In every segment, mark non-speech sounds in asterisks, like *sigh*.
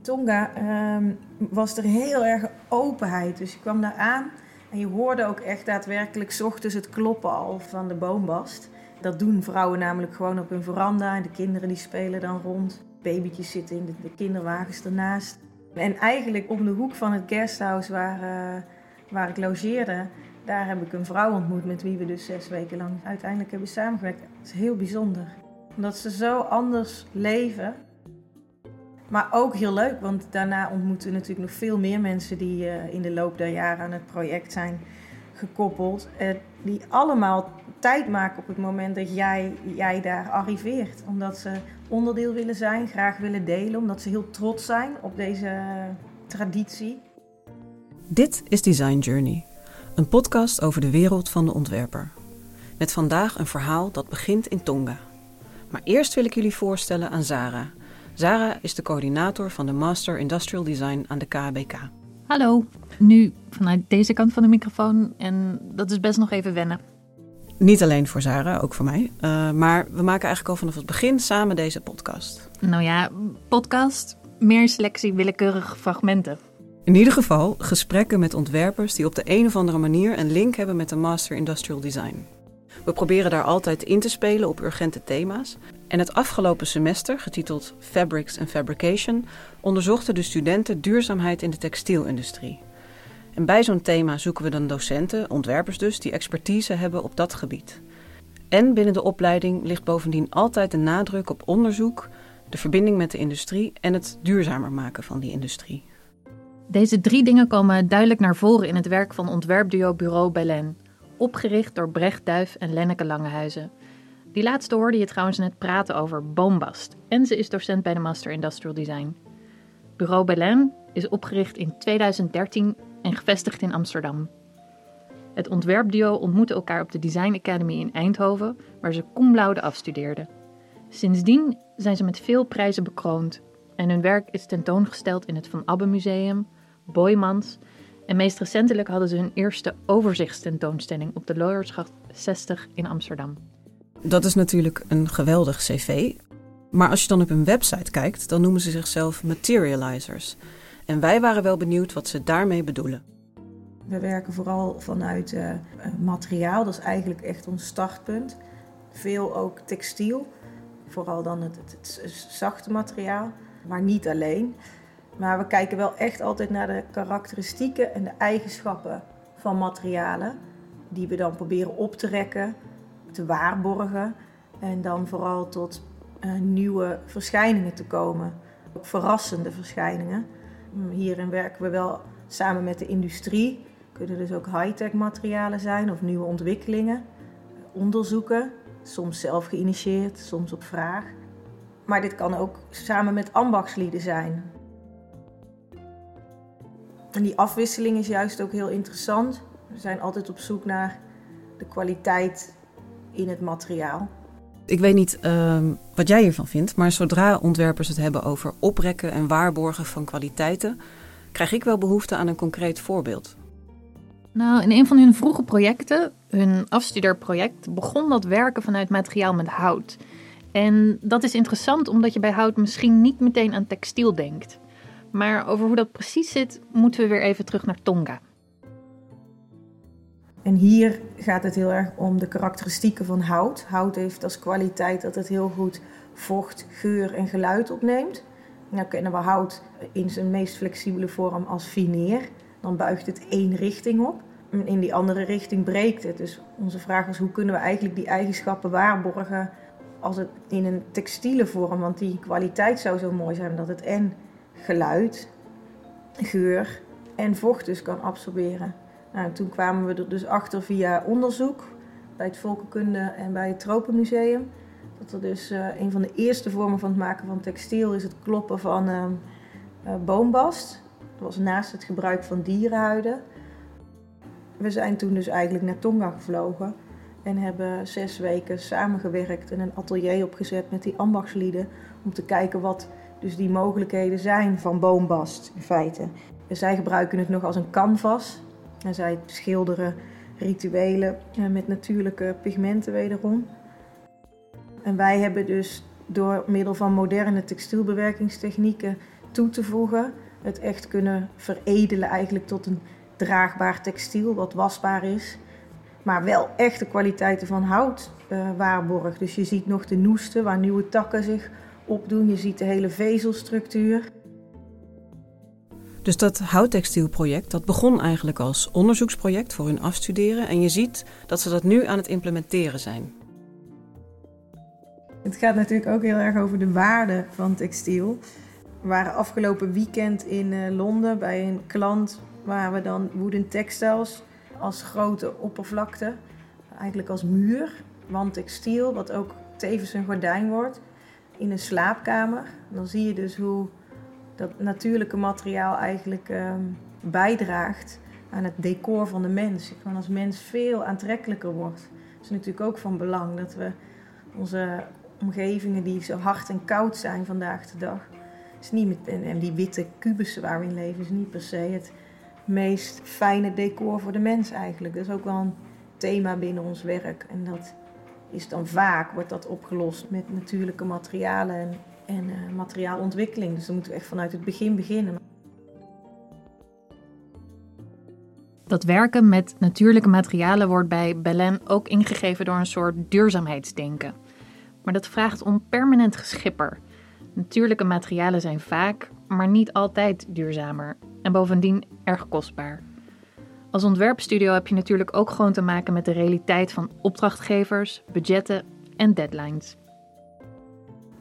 Tonga ehm, was er heel erg openheid. Dus je kwam daar aan en je hoorde ook echt daadwerkelijk ochtends het kloppen al van de boombast. Dat doen vrouwen namelijk gewoon op hun veranda en de kinderen die spelen dan rond. Babytjes zitten in de, de kinderwagens ernaast. En eigenlijk om de hoek van het guesthouse waar, eh, waar ik logeerde, daar heb ik een vrouw ontmoet met wie we dus zes weken lang uiteindelijk hebben samengewerkt. Dat is heel bijzonder. Omdat ze zo anders leven. Maar ook heel leuk, want daarna ontmoeten we natuurlijk nog veel meer mensen die eh, in de loop der jaren aan het project zijn gekoppeld. eh, die allemaal tijd maken op het moment dat jij, jij daar arriveert. Omdat ze onderdeel willen zijn, graag willen delen, omdat ze heel trots zijn op deze eh, traditie. Dit is Design Journey, een podcast over de wereld van de ontwerper. Met vandaag een verhaal dat begint in Tonga. Maar eerst wil ik jullie voorstellen aan Zara. Zara is de coördinator van de Master Industrial Design aan de KBK. Hallo, nu vanuit deze kant van de microfoon en dat is best nog even wennen. Niet alleen voor Zara, ook voor mij. Uh, maar we maken eigenlijk al vanaf het begin samen deze podcast. Nou ja, podcast, meer selectie willekeurige fragmenten. In ieder geval gesprekken met ontwerpers die op de een of andere manier een link hebben met de Master Industrial Design. We proberen daar altijd in te spelen op urgente thema's. En het afgelopen semester, getiteld Fabrics and Fabrication, onderzochten de studenten duurzaamheid in de textielindustrie. En bij zo'n thema zoeken we dan docenten, ontwerpers dus, die expertise hebben op dat gebied. En binnen de opleiding ligt bovendien altijd de nadruk op onderzoek, de verbinding met de industrie en het duurzamer maken van die industrie. Deze drie dingen komen duidelijk naar voren in het werk van ontwerpduo Bureau Belen, opgericht door Brecht Duif en Lenneke Langehuizen. Die laatste hoorde je trouwens net praten over boombast en ze is docent bij de Master Industrial Design. Bureau Belen is opgericht in 2013 en gevestigd in Amsterdam. Het ontwerpduo ontmoette elkaar op de Design Academy in Eindhoven, waar ze cum afstudeerden. Sindsdien zijn ze met veel prijzen bekroond en hun werk is tentoongesteld in het Van Abbe Museum, Boymans en meest recentelijk hadden ze hun eerste overzichtstentoonstelling op de Looiersgracht 60 in Amsterdam. Dat is natuurlijk een geweldig cv. Maar als je dan op hun website kijkt, dan noemen ze zichzelf materializers. En wij waren wel benieuwd wat ze daarmee bedoelen. We werken vooral vanuit uh, materiaal, dat is eigenlijk echt ons startpunt. Veel ook textiel, vooral dan het, het, het zachte materiaal, maar niet alleen. Maar we kijken wel echt altijd naar de karakteristieken en de eigenschappen van materialen, die we dan proberen op te rekken, te waarborgen en dan vooral tot uh, nieuwe verschijningen te komen. Ook verrassende verschijningen. Hierin werken we wel samen met de industrie. Kunnen dus ook high-tech materialen zijn of nieuwe ontwikkelingen. Onderzoeken, soms zelf geïnitieerd, soms op vraag. Maar dit kan ook samen met ambachtslieden zijn. En die afwisseling is juist ook heel interessant. We zijn altijd op zoek naar de kwaliteit in het materiaal. Ik weet niet uh, wat jij hiervan vindt, maar zodra ontwerpers het hebben over oprekken en waarborgen van kwaliteiten, krijg ik wel behoefte aan een concreet voorbeeld. Nou, in een van hun vroege projecten, hun afstudeerproject, begon dat werken vanuit materiaal met hout. En dat is interessant omdat je bij hout misschien niet meteen aan textiel denkt. Maar over hoe dat precies zit, moeten we weer even terug naar Tonga. En hier gaat het heel erg om de karakteristieken van hout. Hout heeft als kwaliteit dat het heel goed vocht, geur en geluid opneemt. Nou kennen we hout in zijn meest flexibele vorm als fineer. Dan buigt het één richting op. In die andere richting breekt het. Dus onze vraag is hoe kunnen we eigenlijk die eigenschappen waarborgen als het in een textiele vorm. Want die kwaliteit zou zo mooi zijn dat het en geluid, geur en vocht dus kan absorberen. Nou, toen kwamen we er dus achter via onderzoek bij het Volkenkunde en bij het Tropenmuseum. Dat er dus uh, een van de eerste vormen van het maken van textiel is het kloppen van uh, uh, boombast. Dat was naast het gebruik van dierenhuiden. We zijn toen dus eigenlijk naar Tonga gevlogen en hebben zes weken samengewerkt en een atelier opgezet met die ambachtslieden om te kijken wat dus die mogelijkheden zijn van boombast in feite. Zij gebruiken het nog als een canvas en zij schilderen rituelen met natuurlijke pigmenten wederom. En wij hebben dus door middel van moderne textielbewerkingstechnieken toe te voegen. Het echt kunnen veredelen eigenlijk tot een draagbaar textiel wat wasbaar is. Maar wel echte kwaliteiten van hout uh, waarborgt. Dus je ziet nog de noesten waar nieuwe takken zich opdoen. Je ziet de hele vezelstructuur. Dus dat houttextielproject dat begon eigenlijk als onderzoeksproject voor hun afstuderen. En je ziet dat ze dat nu aan het implementeren zijn. Het gaat natuurlijk ook heel erg over de waarde van textiel. We waren afgelopen weekend in uh, Londen bij een klant waar we dan wooden textiles als grote oppervlakte, eigenlijk als muur, wandtextiel, wat ook tevens een gordijn wordt, in een slaapkamer. Dan zie je dus hoe dat natuurlijke materiaal eigenlijk ehm, bijdraagt aan het decor van de mens. Gewoon als mens veel aantrekkelijker wordt. Is natuurlijk ook van belang dat we onze omgevingen die zo hard en koud zijn vandaag de dag. Is niet en, die witte kubussen waar we in leven is niet per se het meest fijne decor voor de mens eigenlijk. Dat is ook wel een thema binnen ons werk. En dat is dan vaak, wordt dat opgelost met natuurlijke materialen en, en uh, materiaalontwikkeling. Dus dan moeten we echt vanuit het begin beginnen. Dat werken met natuurlijke materialen wordt bij Belen ook ingegeven door een soort duurzaamheidsdenken. Maar dat vraagt om permanent geschipper. Natuurlijke materialen zijn vaak, maar niet altijd duurzamer en bovendien erg kostbaar. Als ontwerpstudio heb je natuurlijk ook gewoon te maken met de realiteit van opdrachtgevers, budgetten en deadlines.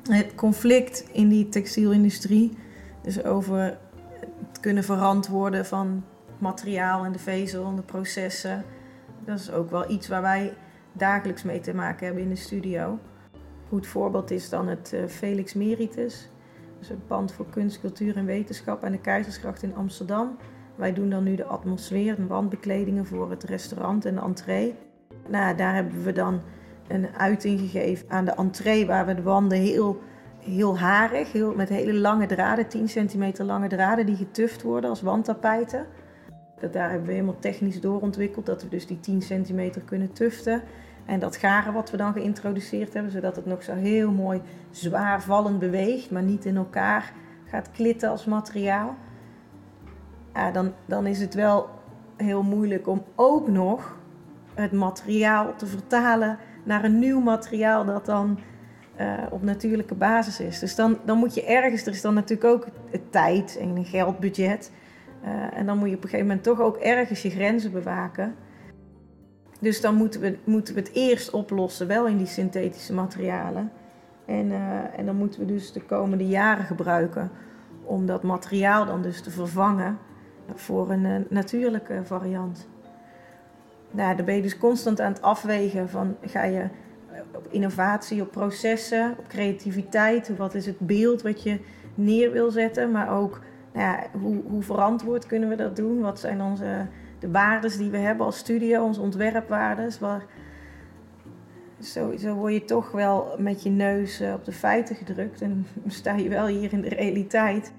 Het conflict in die textielindustrie, dus over het kunnen verantwoorden van materiaal en de vezel en de processen, dat is ook wel iets waar wij dagelijks mee te maken hebben in de studio. Goed voorbeeld is dan het eh, Felix Meritus. Dus een pand voor kunst, cultuur en wetenschap aan de Keizersgracht in Amsterdam. Wij doen dan nu de atmosfeer en wandbekledingen voor het restaurant en de entree. Nou, daar hebben we dan een uiting gegeven aan de entree, waar we de wanden heel, heel harig, heel, met hele lange draden, 10 centimeter lange draden, die getuft worden als wandtapijten. Dat daar hebben we helemaal technisch doorontwikkeld, dat we dus die 10 centimeter kunnen tuften. En dat garen wat we dan geïntroduceerd hebben, zodat het nog zo heel mooi zwaar vallend beweegt, maar niet in elkaar gaat klitten als materiaal. Dan, dan is het wel heel moeilijk om ook nog het materiaal te vertalen naar een nieuw materiaal dat dan uh, op natuurlijke basis is. Dus dan, dan moet je ergens, er is dan natuurlijk ook tijd en een geldbudget. Uh, en dan moet je op een gegeven moment toch ook ergens je grenzen bewaken. Dus dan moeten we, moeten we het eerst oplossen, wel in die synthetische materialen. En, uh, en dan moeten we dus de komende jaren gebruiken om dat materiaal dan dus te vervangen voor een natuurlijke variant. Nou, dan ben je dus constant aan het afwegen van ga je op innovatie, op processen, op creativiteit, wat is het beeld wat je neer wil zetten, maar ook nou ja, hoe, hoe verantwoord kunnen we dat doen, wat zijn onze de waardes die we hebben als studio, onze ontwerpwaardes. Waar, zo, word je toch wel met je neus eh, op de feiten gedrukt en *laughs* sta je wel hier in de realiteit.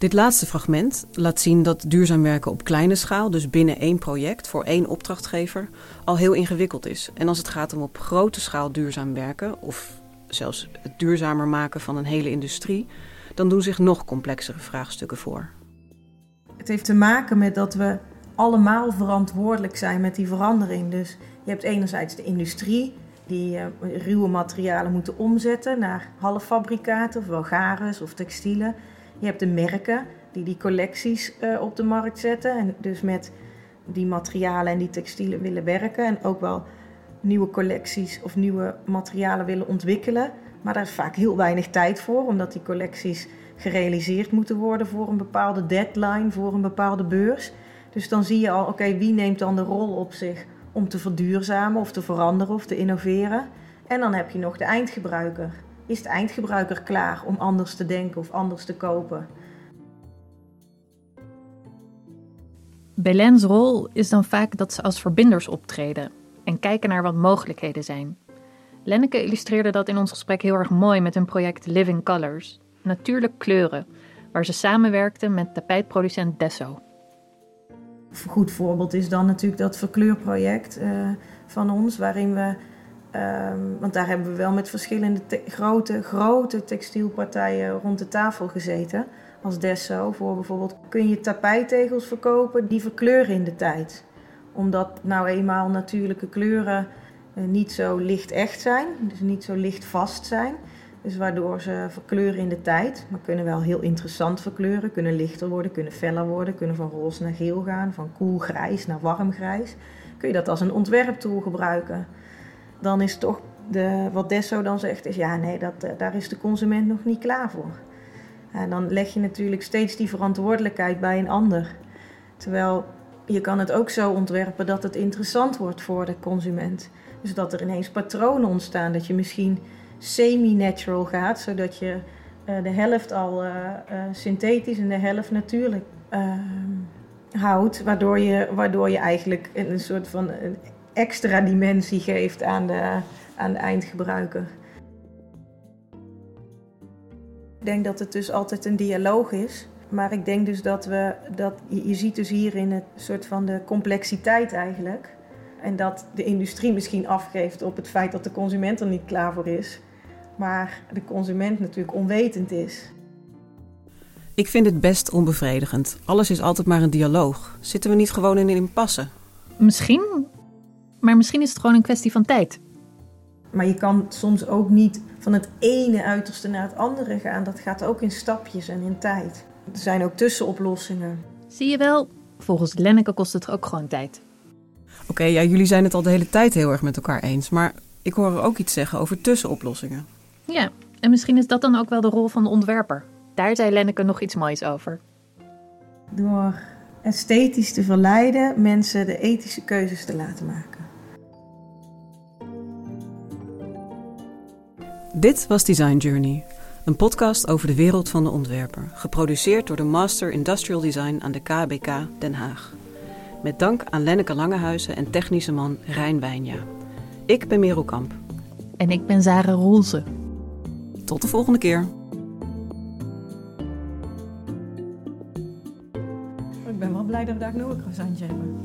Dit laatste fragment laat zien dat duurzaam werken op kleine schaal, dus binnen één project voor één opdrachtgever, al heel ingewikkeld is. En als het gaat om op grote schaal duurzaam werken, of zelfs het duurzamer maken van een hele industrie, dan doen zich nog complexere vraagstukken voor. Het heeft te maken met dat we allemaal verantwoordelijk zijn met die verandering. Dus je hebt enerzijds de industrie die uh, ruwe materialen moeten omzetten naar halffabrikaten, ofwel gares of textielen. Je hebt de merken die die collecties uh, op de markt zetten en dus met die materialen en die textielen willen werken en ook wel nieuwe collecties of nieuwe materialen willen ontwikkelen. Maar daar is vaak heel weinig tijd voor, omdat die collecties gerealiseerd moeten worden voor een bepaalde deadline, voor een bepaalde beurs. Dus dan zie je al, oké, wie neemt dan de rol op zich om te verduurzamen of te veranderen of te innoveren? En dan heb je nog de eindgebruiker. Is de eindgebruiker klaar om anders te denken of anders te kopen? Belen's rol is dan vaak dat ze als verbinders optreden en kijken naar wat mogelijkheden zijn. Lenneke illustreerde dat in ons gesprek heel erg mooi met hun project Living Colors natuurlijk kleuren, waar ze samenwerkten met tapijtproducent Desso. Een goed voorbeeld is dan natuurlijk dat verkleurproject uh, van ons, waarin we Ehm, want daar hebben we wel met verschillende grote, grote textielpartijen rond de tafel gezeten. Als Desso voor bijvoorbeeld kun je tapijtegels verkopen die verkleuren in de tijd. Omdat nou eenmaal natuurlijke kleuren eh, niet zo licht echt zijn, dus niet zo licht vast zijn. Dus waardoor ze verkleuren in de tijd, maar kunnen wel heel interessant verkleuren. Kunnen lichter worden, kunnen feller worden, kunnen van roze naar geel gaan, van koel grijs naar warm grijs. Kun je dat als een ontwerptool gebruiken. Dan is toch de, wat Desso dan zegt, is ja nee, dat, eh, daar is de consument nog niet klaar voor. En dan leg je natuurlijk steeds die verantwoordelijkheid bij een ander. Terwijl je kan het ook zo ontwerpen dat het interessant wordt voor de consument. Dus dat er ineens patronen ontstaan, dat je misschien semi-natural gaat, zodat je uh, de helft al uh, synthetisch en de helft natuurlijk houdt, waardoor je, waardoor je eigenlijk een soort van extra dimensie geeft aan de, aan de eindgebruiker. Ik denk dat het dus altijd een dialoog is. Maar ik denk dus dat we, dat, je ziet dus hierin het soort van de complexiteit eigenlijk. En dat de industrie misschien afgeeft op het feit dat de consument er niet klaar voor is maar de consument natuurlijk onwetend is. Ik vind het best onbevredigend. Alles is altijd maar een dialoog. Zitten we niet gewoon in een impasse? Misschien, maar misschien is het gewoon een kwestie van tijd. Maar je kan soms ook niet van het ene uiterste naar het andere gaan. Dat gaat ook in stapjes en in tijd. Er zijn ook tussenoplossingen. Zie je wel, volgens Lenneke kost het ook gewoon tijd. Oké, ja, jullie zijn het al de hele tijd heel erg met elkaar eens. Maar ik hoor er ook iets zeggen over tussenoplossingen. Ja, en misschien is dat dan ook wel de rol van de ontwerper. Daar zei Lenneke nog iets moois over. Door esthetisch te verleiden, mensen de ethische keuzes te laten maken. Dit was Design Journey, een podcast over de wereld van de ontwerper, geproduceerd door de Master Industrial Design aan de KBK Den Haag. Met dank aan Lenneke Langehuizen en technische man Rijn Wijnja. Ik ben Merel Kamp. En ik ben Zara Roelse. Tot de volgende keer. Ik ben wel blij dat we daar nog een croissantje hebben.